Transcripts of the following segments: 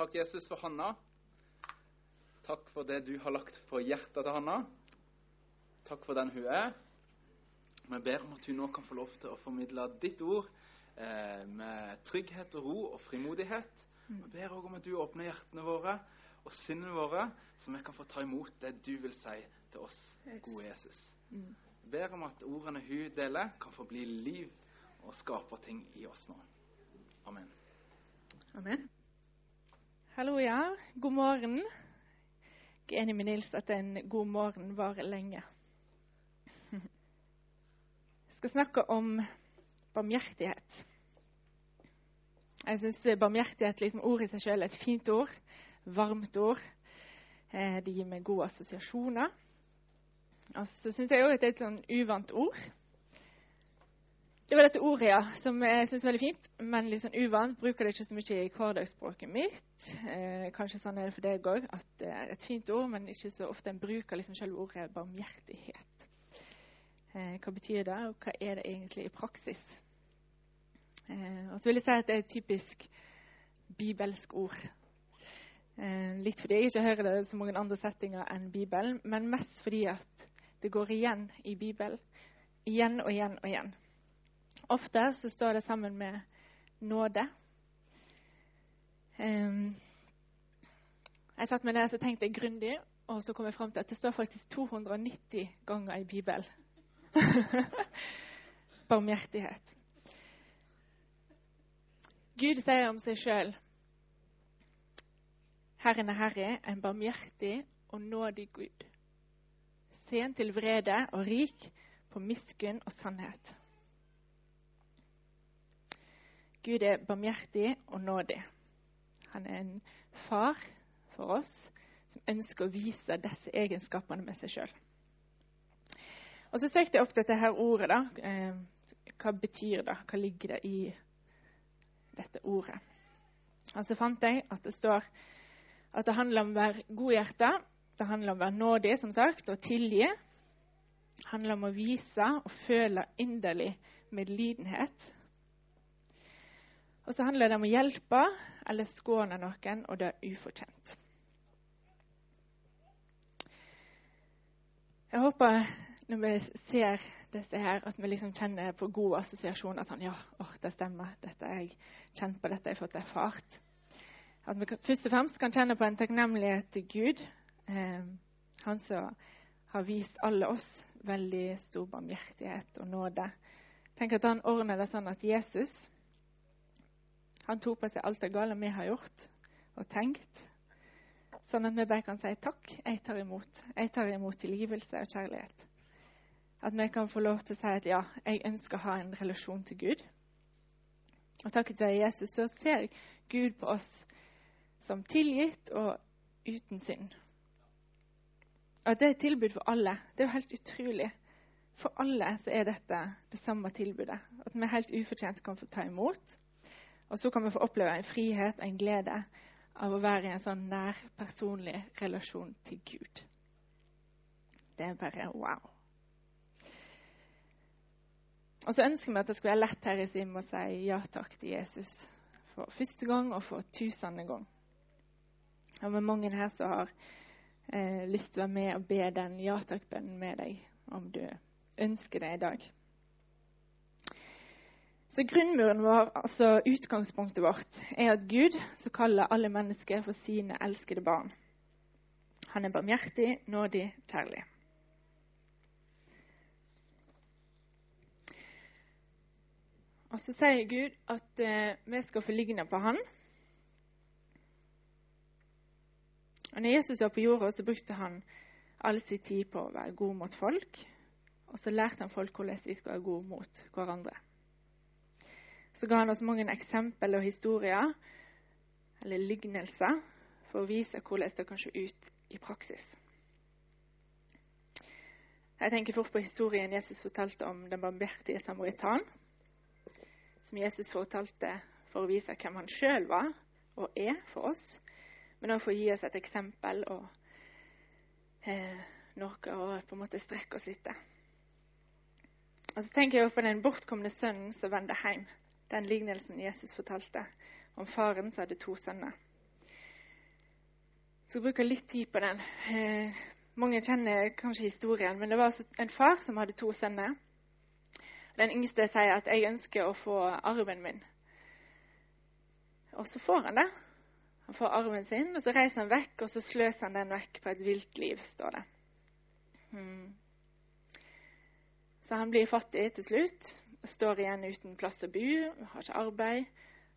Takk, Jesus, for Hanna. Takk for det du har lagt på hjertet til Hanna. Takk for den hun er. Vi ber om at hun nå kan få lov til å formidle ditt ord eh, med trygghet og ro og frimodighet. Vi ber òg om at du åpner hjertene våre og sinnene våre, så vi kan få ta imot det du vil si til oss, gode Jesus. Vi ber om at ordene hun deler, kan få bli liv og skape ting i oss nå. Amen. Amen. Hallo, ja. God morgen. Jeg er enig med Nils at en god morgen varer lenge. Jeg skal snakke om barmhjertighet. Jeg syns barmhjertighet, liksom ordet i seg selv, er et fint ord. Varmt ord. Eh, det gir meg gode assosiasjoner. Og så syns jeg òg at det er et sånn uvant ord. Det var dette ordet, ja, som jeg syns er veldig fint, men litt sånn uvant. Bruker det ikke så mye i hverdagsspråket mitt. Eh, kanskje sånn er det for deg òg, at det er et fint ord, men ikke så ofte en bruker liksom selve ordet barmhjertighet. Eh, hva betyr det, og hva er det egentlig i praksis? Eh, og så vil jeg si at det er et typisk bibelsk ord. Eh, litt fordi jeg ikke hører det i så mange andre settinger enn Bibelen, men mest fordi at det går igjen i Bibelen. Igjen og igjen og igjen. Ofte så står det sammen med nåde. Um, jeg satt med det og tenkte jeg grundig, og så kom jeg fram til at det står faktisk 290 ganger i Bibelen. Barmhjertighet. Gud sier om seg sjøl Herren er Herre, en barmhjertig og nådig Gud. Sen til vrede og rik på miskunn og sannhet. Gud er barmhjertig og nådig. Han er en far for oss som ønsker å vise disse egenskapene med seg sjøl. Og så søkte jeg opp dette her ordet. da. Eh, hva betyr det? Hva ligger det i dette ordet? Og så fant jeg at det står at det handler om å være godhjerta. Det handler om å være nådig, som sagt, og tilgi. Det handler om å vise og føle inderlig medlidenhet og så handler det om å hjelpe eller skåne noen, og det er ufortjent. Jeg håper når vi ser disse her, at vi liksom kjenner på god assosiasjon at sånn, ja, oh, det stemmer, dette har jeg kjent på, dette har jeg fått erfart. At vi først og fremst kan kjenne på en takknemlighet til Gud. Eh, han som har vist alle oss veldig stor barmhjertighet og nåde. Tenk at han ordner det sånn at Jesus han tok på seg alt det gale vi har gjort og tenkt. Sånn at vi bare kan si takk. Jeg tar imot. Jeg tar imot tilgivelse og kjærlighet. At vi kan få lov til å si at ja, jeg ønsker å ha en relasjon til Gud. Og takket være Jesus så ser Gud på oss som tilgitt og uten synd. Og det er et tilbud for alle. Det er jo helt utrolig. For alle så er dette det samme tilbudet. At vi helt ufortjent kan få ta imot. Og så kan vi få oppleve en frihet, en glede, av å være i en sånn nær, personlig relasjon til Gud. Det er bare wow. Og så ønsker vi at det skal være lett her i Sim å si ja takk til Jesus for første gang og for tusende gang. Og med mange her som har eh, lyst til å være med og be den ja takk-bønnen med deg, om du ønsker det i dag. Så grunnmuren vår, altså utgangspunktet vårt, er at Gud, som kaller alle mennesker for sine elskede barn. Han er barmhjertig, nådig, kjærlig. Og så sier Gud at eh, vi skal få ligne på Han. Og når Jesus var på jorda, så brukte han all sin tid på å være god mot folk. Og så lærte han folk hvordan de skal være gode mot hverandre. Så ga han oss mange eksempler og historier, eller lignelser, for å vise hvordan det kan se ut i praksis. Jeg tenker fort på historien Jesus fortalte om den barmhjertige samaritan. Som Jesus fortalte for å vise hvem han sjøl var og er for oss. Men også for å gi oss et eksempel og eh, noe å på en måte strekke oss etter. Og så tenker jeg på den bortkomne sønnen som vender hjem den lignelsen Jesus fortalte om faren som hadde to sønner. skal bruke litt tid på den. Eh, mange kjenner kanskje historien, men det var altså en far som hadde to sønner. Den yngste sier at 'jeg ønsker å få arven min'. Og så får han det. Han får arven sin, og så reiser han vekk, og så sløser han den vekk på et vilt liv, står det. Hmm. Så han blir fattig til slutt står igjen uten plass å bo, har ikke arbeid,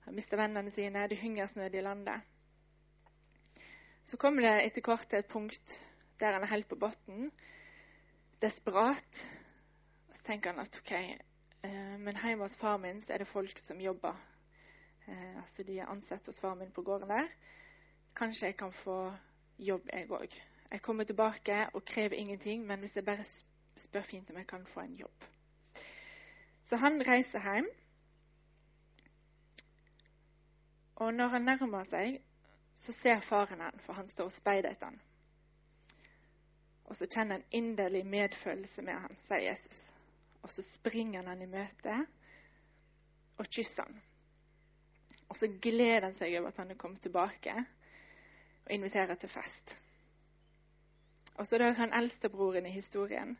har mista vennene sine, er hungersnød i landet. Så kommer det etter hvert til et punkt der han er helt på bunnen, desperat. Så tenker han at OK, eh, men hjemme hos far min så er det folk som jobber. Eh, altså De er ansatt hos far min på gården der. Kanskje jeg kan få jobb, jeg òg. Jeg kommer tilbake og krever ingenting, men hvis jeg bare spør fint om jeg kan få en jobb. Så han reiser hjem. Og når han nærmer seg, så ser faren han, for han står og speider etter han. Og så kjenner han inderlig medfølelse med han, sier Jesus. Og så springer han han i møte og kysser han. Og så gleder han seg over at han er kommet tilbake, og inviterer til fest. Og så dør han eldstebroren i historien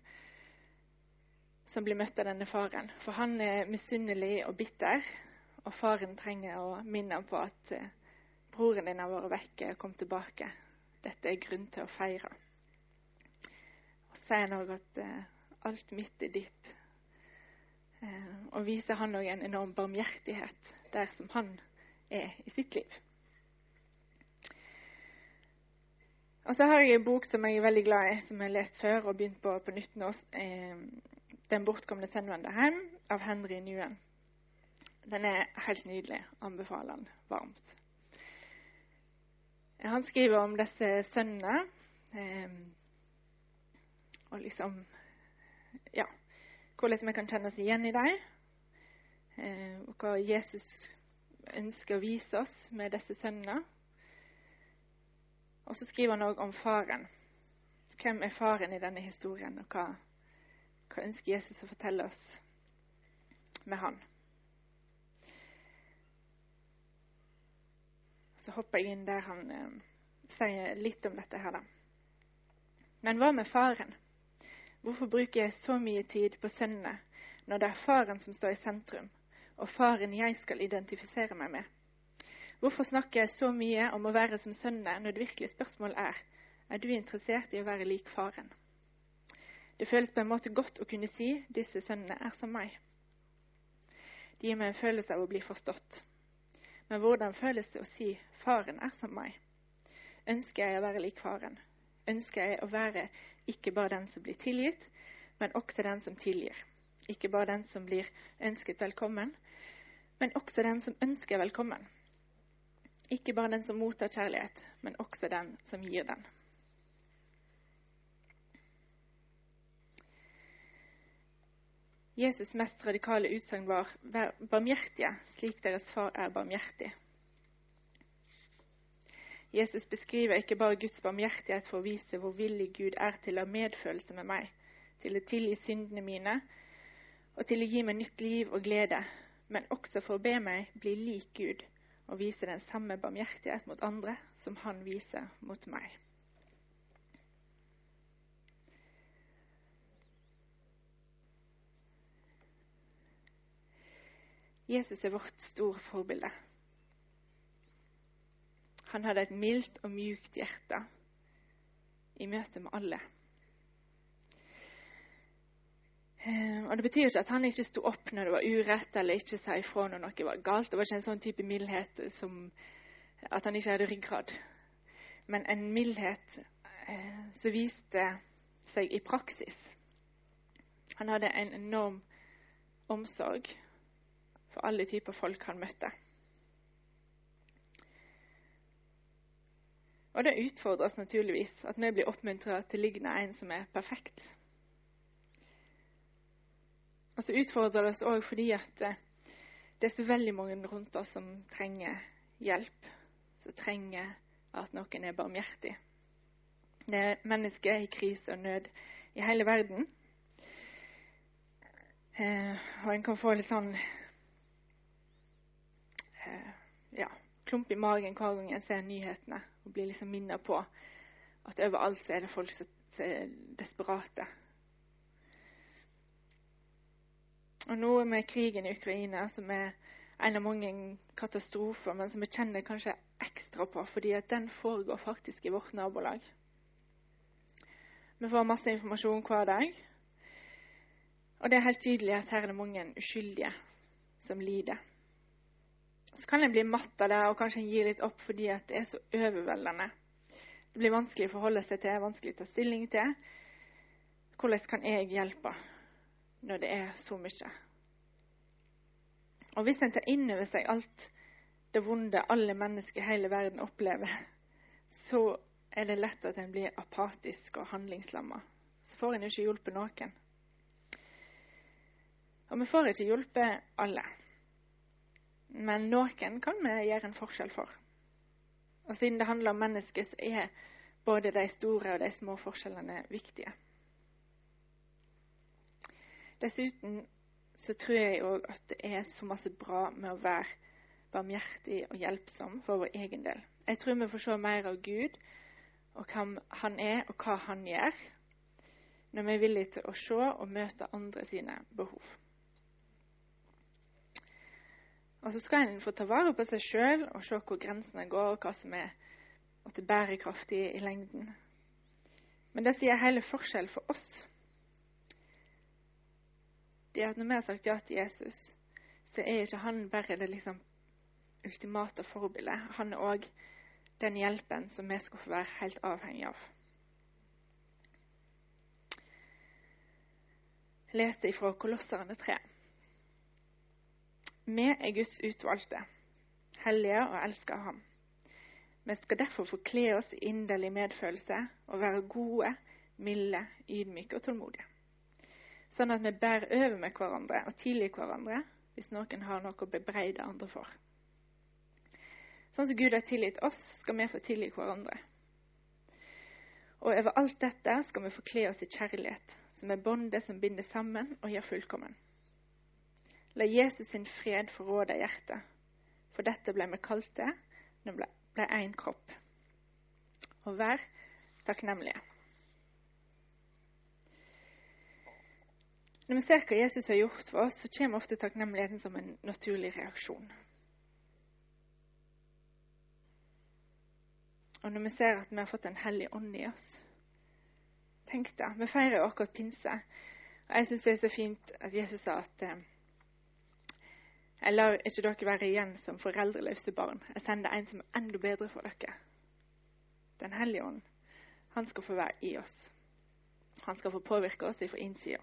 som blir møtt av denne faren. For han er misunnelig og bitter, og faren trenger å minne ham på at eh, broren din har vært vekke og kom tilbake. Dette er grunn til å feire. Og sier han òg at eh, alt mitt er ditt. Eh, og viser han òg en enorm barmhjertighet der som han er i sitt liv. Og så har jeg en bok som jeg er veldig glad i, som jeg har lest før og begynt på på nytt nå. 'Den bortkomne sønn hjem' av Henry Nguyen. Den er helt nydelig. Anbefaler den varmt. Han skriver om disse sønnene. Eh, og liksom Ja. Hvordan vi kan kjenne oss igjen i dem. Eh, og hva Jesus ønsker å vise oss med disse sønnene. Og så skriver han òg om faren. Hvem er faren i denne historien, og hva, hva ønsker Jesus å fortelle oss med han? Så hopper jeg inn der han eh, sier litt om dette her, da. Men hva med faren? Hvorfor bruker jeg så mye tid på sønnene når det er faren som står i sentrum, og faren jeg skal identifisere meg med? Hvorfor snakker jeg så mye om å være som sønnene når det virkelige spørsmålet er er du interessert i å være lik faren? Det føles på en måte godt å kunne si disse sønnene er som meg. Det gir meg en følelse av å bli forstått. Men hvordan føles det å si faren er som meg? Ønsker jeg å være lik faren? Ønsker jeg å være ikke bare den som blir tilgitt, men også den som tilgir. Ikke bare den som blir ønsket velkommen, men også den som ønsker velkommen. Ikke bare den som mottar kjærlighet, men også den som gir den. Jesus' mest radikale utsagn var 'vær barmhjertige, slik deres far er barmhjertig'. Jesus beskriver ikke bare Guds barmhjertighet for å vise hvor villig Gud er til å ha medfølelse med meg, til å tilgi syndene mine og til å gi meg nytt liv og glede, men også for å be meg bli lik Gud og vise den samme barmhjertighet mot andre som han viser mot meg. Jesus er vårt store forbilde. Han hadde et mildt og mjukt hjerte i møte med alle. Eh, og Det betyr ikke at han ikke sto opp når det var urett, eller ikke sa ifra når noe var galt. Det var ikke en sånn type mildhet som at han ikke hadde ryggrad. Men en mildhet eh, som viste seg i praksis. Han hadde en enorm omsorg for alle typer folk han møtte. Og det utfordrer oss naturligvis at vi blir oppmuntra til å ligne en som er perfekt. Og så utfordrer det oss òg fordi at eh, det er så veldig mange rundt oss som trenger hjelp. Som trenger at noen er barmhjertig. Det er mennesker i krise og nød i hele verden. Eh, og en kan få litt sånn ja, klump i magen hver gang jeg ser nyhetene og blir liksom minnet på at overalt så er det folk som, er desperate. Og nå med krigen i Ukraina, som er en av mange katastrofer, men som vi kjenner kanskje ekstra på, fordi at den foregår faktisk i vårt nabolag. Vi får masse informasjon hver dag. Og det er helt tydelig at her er det mange uskyldige som lider. Så kan en bli matt av det og kanskje gi litt opp fordi det er så overveldende. Det blir vanskelig å forholde seg til, vanskelig å ta stilling til. Hvordan kan jeg hjelpe når det er så mye? Og hvis en tar inn over seg alt det vonde alle mennesker i hele verden opplever, så er det lett at en blir apatisk og handlingslamma. Så får en jo ikke hjulpet noen. Og vi får ikke hjulpet alle. Men noen kan vi gjøre en forskjell for. Og siden det handler om mennesker, så er både de store og de små forskjellene viktige. Dessuten så tror jeg òg at det er så masse bra med å være barmhjertig og hjelpsom for vår egen del. Jeg tror vi får se mer av Gud og hvem han er, og hva han gjør, når vi er villige til å se og møte andre sine behov. Og så skal en få ta vare på seg sjøl og se hvor grensene går, og hva som er bærekraftig i lengden. Men det sier hele forskjell for oss. Det at Når vi har sagt ja til Jesus, så er ikke han bare det liksom ultimate forbildet. Han er òg den hjelpen som vi skal få være helt avhengig av. Jeg leste ifra Kolosserne 3. Vi er Guds utvalgte, hellige og elsker Ham. Vi skal derfor få kle oss i inderlig medfølelse og være gode, milde, ydmyke og tålmodige. Sånn at vi bærer over med hverandre og tilgir hverandre hvis noen har noe å bebreide andre for. Sånn som Gud har tilgitt oss, skal vi få tilgi hverandre. Og over alt dette skal vi få kle oss i kjærlighet, som er båndet som binder sammen og gjør fullkommen. La Jesus sin fred få råde hjertet, for dette ble vi kalt når vi ble én kropp. Og vær takknemlige. Når vi ser hva Jesus har gjort for oss, så kommer ofte takknemligheten som en naturlig reaksjon. Og når vi ser at vi har fått en hellig ånd i oss Tenk det. Vi feirer akkurat pinse. Og jeg syns det er så fint at Jesus sa at eh, jeg lar ikke dere være igjen som foreldreløse barn. Jeg sender en som er enda bedre for dere. Den hellige ånd. Han skal få være i oss. Han skal få påvirke oss fra innsida.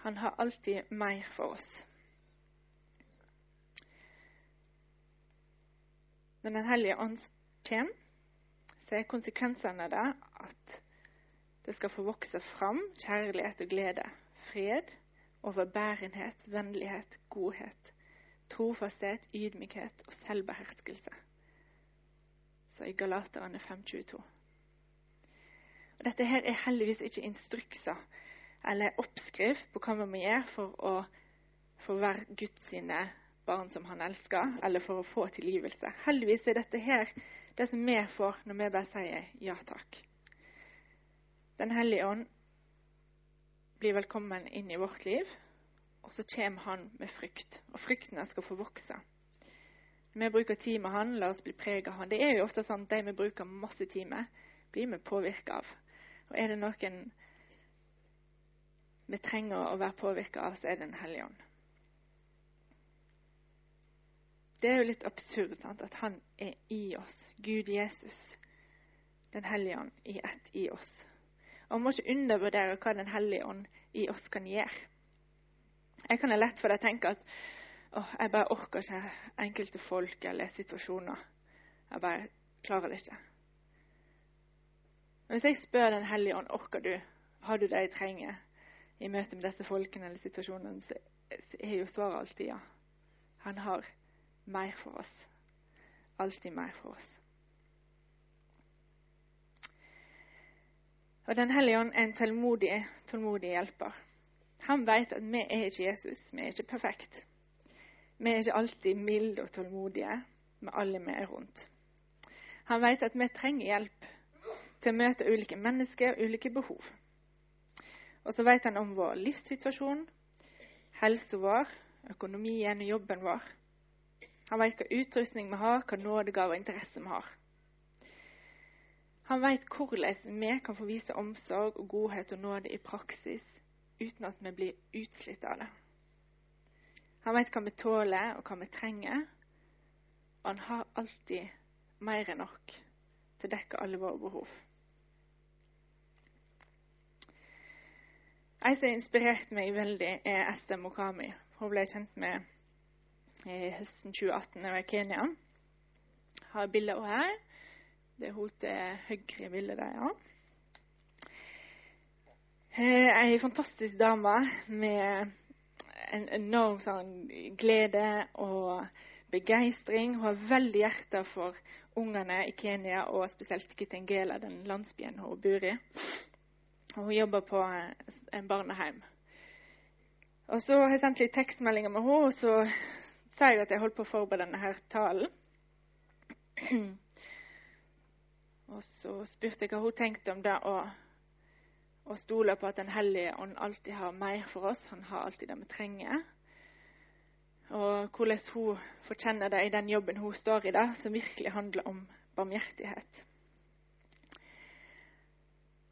Han har alltid mer for oss. Når Den hellige ånd kommer, så er konsekvensene av det det skal få vokse fram kjærlighet og glede, fred, overbærenhet, vennlighet, godhet, trofasthet, ydmykhet og selvbeherskelse. Så i Galaterne 5.22. Og Dette her er heldigvis ikke instrukser eller oppskrift på hva vi må gjøre for å få være Guds barn som han elsker, eller for å få tilgivelse. Heldigvis er dette her det som vi får når vi bare sier ja takk. Den hellige ånd blir velkommen inn i vårt liv, og så kommer han med frykt. Og fryktene skal få vokse. Vi bruker tid med han, la oss bli preget av han. Det er jo ofte sånn at de vi bruker masse tid med, blir vi påvirka av. Og er det noen vi trenger å være påvirka av, så er det Den hellige ånd. Det er jo litt absurd sant? at han er i oss. Gud Jesus, Den hellige ånd, i ett i oss. Og man må ikke undervurdere hva Den hellige ånd i oss kan gjøre. Jeg kan ha lett for å tenke at åh, jeg bare orker ikke enkelte folk eller situasjoner. Jeg bare klarer det ikke. Hvis jeg spør Den hellige ånd orker du, har du det jeg trenger i møte med disse folkene eller situasjonene, så er jo svaret alltid ja. Han har mer for oss. Alltid mer for oss. Og Den hellige ånd er en tålmodig, tålmodig hjelper. Han vet at vi er ikke Jesus, vi er ikke perfekt. Vi er ikke alltid milde og tålmodige med alle vi er rundt. Han vet at vi trenger hjelp til å møte ulike mennesker og ulike behov. Og så vet han om vår livssituasjon, helsa vår, økonomien og jobben vår. Han vet hva utrustning vi har, hva nådegave og interesse vi har. Han vet hvordan vi kan få vise omsorg og godhet og nåde i praksis uten at vi blir utslitt av det. Han vet hva vi tåler og hva vi trenger, og han har alltid mer enn nok til å dekke alle våre behov. Ei som inspirerte meg veldig, er Esther Mokami. Hun ble kjent med i høsten 2018 da jeg var i Kenya. Har bilder også her. Det er hun til høyre bildet der, ja. Ei fantastisk dame med en enorm sånn, glede og begeistring. Hun har veldig hjerte for ungene i Kenya, og spesielt Kitengela, den landsbyen hun bor i. Og hun jobber på en barnehjem. Og så har jeg sendt litt tekstmeldinger med henne, og så sa jeg at jeg holdt på å forberede denne her talen. Og så spurte jeg hva hun tenkte om det å, å stole på at Den hellige ånd alltid har mer for oss. Han har alltid det vi trenger. Og hvordan hun forkjenner det i den jobben hun står i, det, som virkelig handler om barmhjertighet.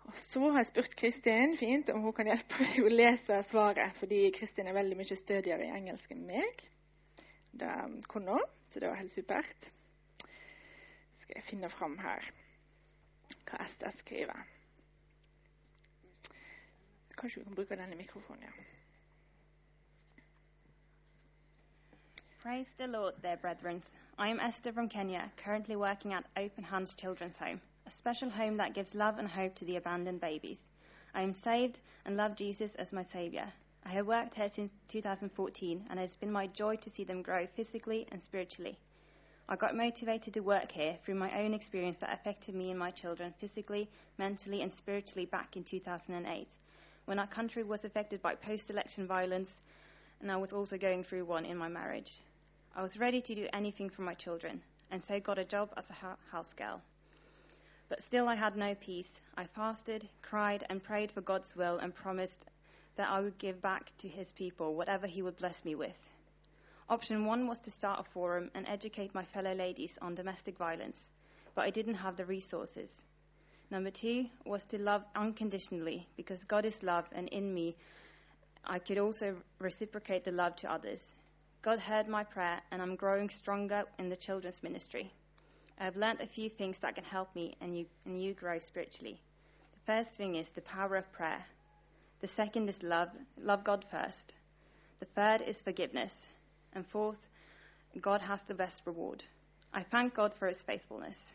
Og Så har jeg spurt Kristin fint om hun kan hjelpe meg å lese svaret, fordi Kristin er veldig mye stødigere i engelsk enn meg. Det kunne hun, så det var helt supert. Skal jeg finne fram her Kanskje vi kan bruke denne mikrofonen, ja. Praise the Lord, there, brethren. I am Esther from Kenya, currently working at Open Hands Children's Home, a special home that gives love and hope to the abandoned babies. I am saved and love Jesus as my Saviour. I have worked here since 2014, and it has been my joy to see them grow physically and spiritually. I got motivated to work here through my own experience that affected me and my children physically, mentally, and spiritually back in 2008, when our country was affected by post election violence, and I was also going through one in my marriage. I was ready to do anything for my children, and so got a job as a house girl. But still, I had no peace. I fasted, cried, and prayed for God's will and promised that I would give back to His people whatever He would bless me with. Option one was to start a forum and educate my fellow ladies on domestic violence, but I didn't have the resources. Number two was to love unconditionally because God is love, and in me, I could also reciprocate the love to others. God heard my prayer, and I'm growing stronger in the children's ministry. I've learned a few things that can help me and you, and you grow spiritually. The first thing is the power of prayer. The second is love. Love God first. The third is forgiveness. And fourth, God has the best reward. I thank God for his faithfulness.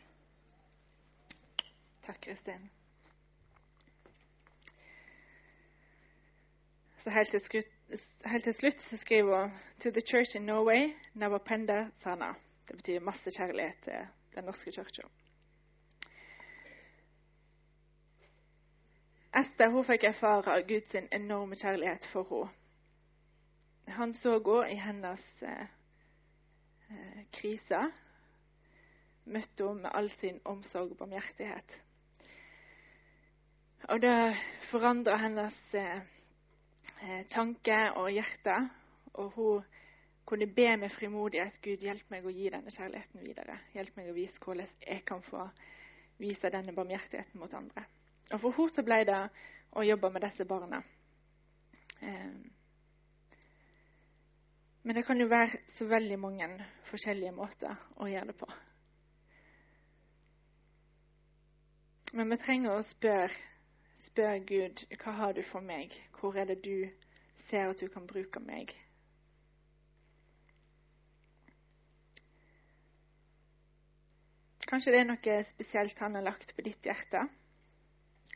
Takk, Kristin. Så helt til, slutt, helt til slutt så skriver hun To the church in Norway, never penda sana. Det betyr masse kjærlighet til den norske kirka. Esther hun fikk erfare Guds enorme kjærlighet for henne. Han så òg i hennes eh, eh, krise. Møtte henne med all sin omsorg og barmhjertighet. Og det forandra hennes eh, eh, tanke og hjerte. Og hun kunne be med frimodighet Gud, hjelp meg å gi denne kjærligheten videre. Hjelp meg å vise hvordan jeg kan få vise denne barmhjertigheten mot andre. Og For henne ble det å jobbe med disse barna. Eh, men det kan jo være så veldig mange forskjellige måter å gjøre det på. Men vi trenger å spørre, spør Gud hva har du for meg. Hvor er det du ser at du kan bruke meg? Kanskje det er noe spesielt han har lagt på ditt hjerte.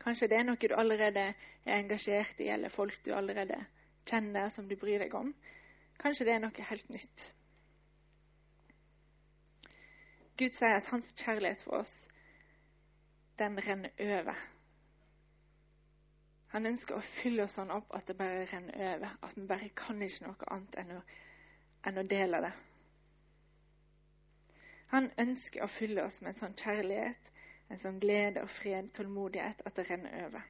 Kanskje det er noe du allerede er engasjert i, eller folk du allerede kjenner, som du bryr deg om. Kanskje det er noe helt nytt. Gud sier at hans kjærlighet for oss, den renner over. Han ønsker å fylle oss sånn opp at det bare renner over. At vi bare kan ikke noe annet enn å, enn å dele det. Han ønsker å fylle oss med en sånn kjærlighet, en sånn glede og fred, tålmodighet, at det renner over.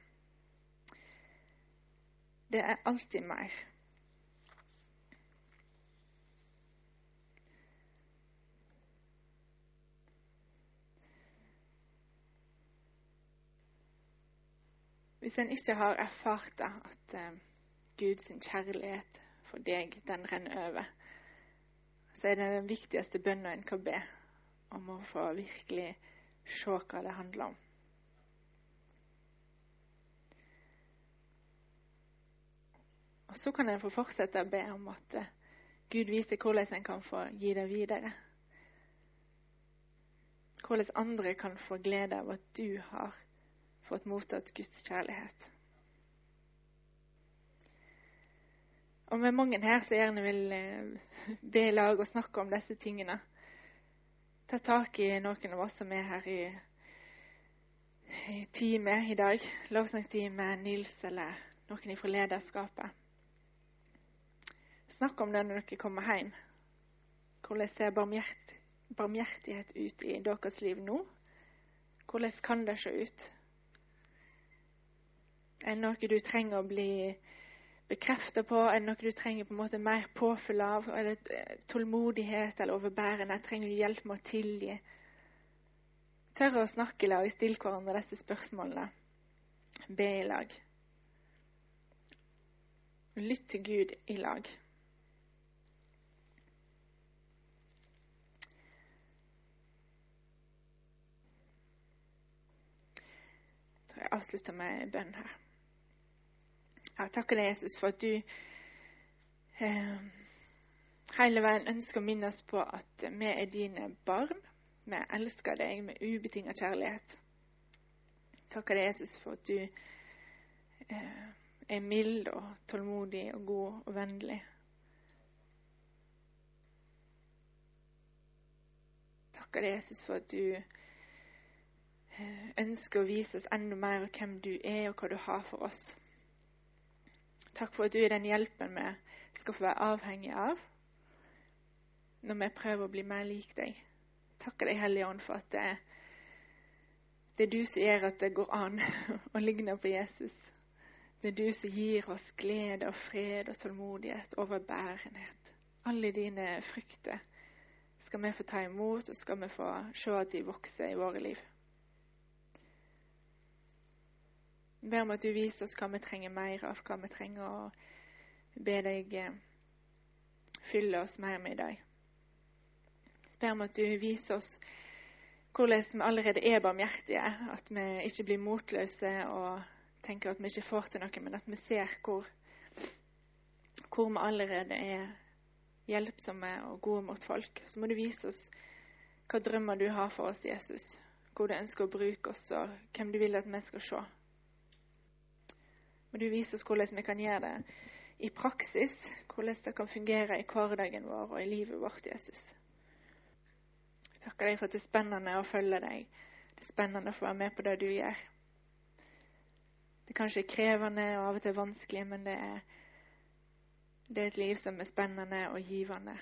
Det er alltid mer. Hvis en ikke har erfart det, at eh, Guds kjærlighet for deg, den renner over, så er det den viktigste bønnen en kan be om å få virkelig se hva det handler om. Og Så kan en få fortsette å be om at eh, Gud viser hvordan en kan få gi det videre. Hvordan andre kan få glede av at du har fått mottatt Guds kjærlighet. Og med mange her som gjerne vil eh, be i lag og snakke om disse tingene, ta tak i noen av oss som er her i, i teamet i dag, lovsangstime, Nils eller noen fra lederskapet. Snakk om det når dere kommer hjem. Hvordan ser barmhjert, barmhjertighet ut i deres liv nå? Hvordan kan det se ut? Er det noe du trenger å bli bekrefta på? Er det noe du trenger på en måte mer påfyll av? Er det tålmodighet eller overbærende? Trenger du hjelp med å tilgi? Tørre å snakke i lag, stille hverandre disse spørsmålene. Be i lag. Lytt til Gud i lag. Jeg avslutter med bønn her. Jeg takker deg, Jesus, for at du eh, hele veien ønsker å minne oss på at vi er dine barn. Vi elsker deg med ubetinget kjærlighet. Takker deg, Jesus, for at du eh, er mild og tålmodig og god og vennlig. Takker deg, Jesus, for at du eh, ønsker å vise oss enda mer hvem du er, og hva du har for oss. Takk for at du er den hjelpen vi skal få være avhengig av når vi prøver å bli mer lik deg. Takker deg, Hellige Ånd, for at det er, det er du som gjør at det går an å ligne på Jesus. Det er du som gir oss glede og fred og tålmodighet, overbærenhet. Alle dine frykter skal vi få ta imot, og skal vi få se at de vokser i våre liv. Jeg ber om at du viser oss hva vi trenger mer av, hva vi trenger å be deg eh, fylle oss mer med i dag. Jeg ber om at du viser oss hvordan vi allerede er barmhjertige, at vi ikke blir motløse og tenker at vi ikke får til noe, men at vi ser hvor, hvor vi allerede er hjelpsomme og gode mot folk. Så må du vise oss hva drømmer du har for oss, Jesus. Hvor du ønsker å bruke oss, og hvem du vil at vi skal se. Må du vise oss hvordan vi kan gjøre det i praksis, hvordan det kan fungere i hverdagen vår og i livet vårt, Jesus. Jeg takker deg for at det er spennende å følge deg. Det er spennende å få være med på det du gjør. Det er kanskje krevende og av og til vanskelig, men det er, det er et liv som er spennende og givende.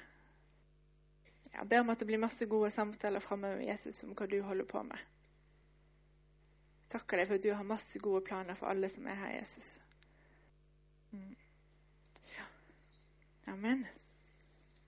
Jeg ber om at det blir masse gode samtaler framover Jesus om hva du holder på med takker deg for at du har masse gode planer for alle som er her, Jesus. Mm. Ja. Amen.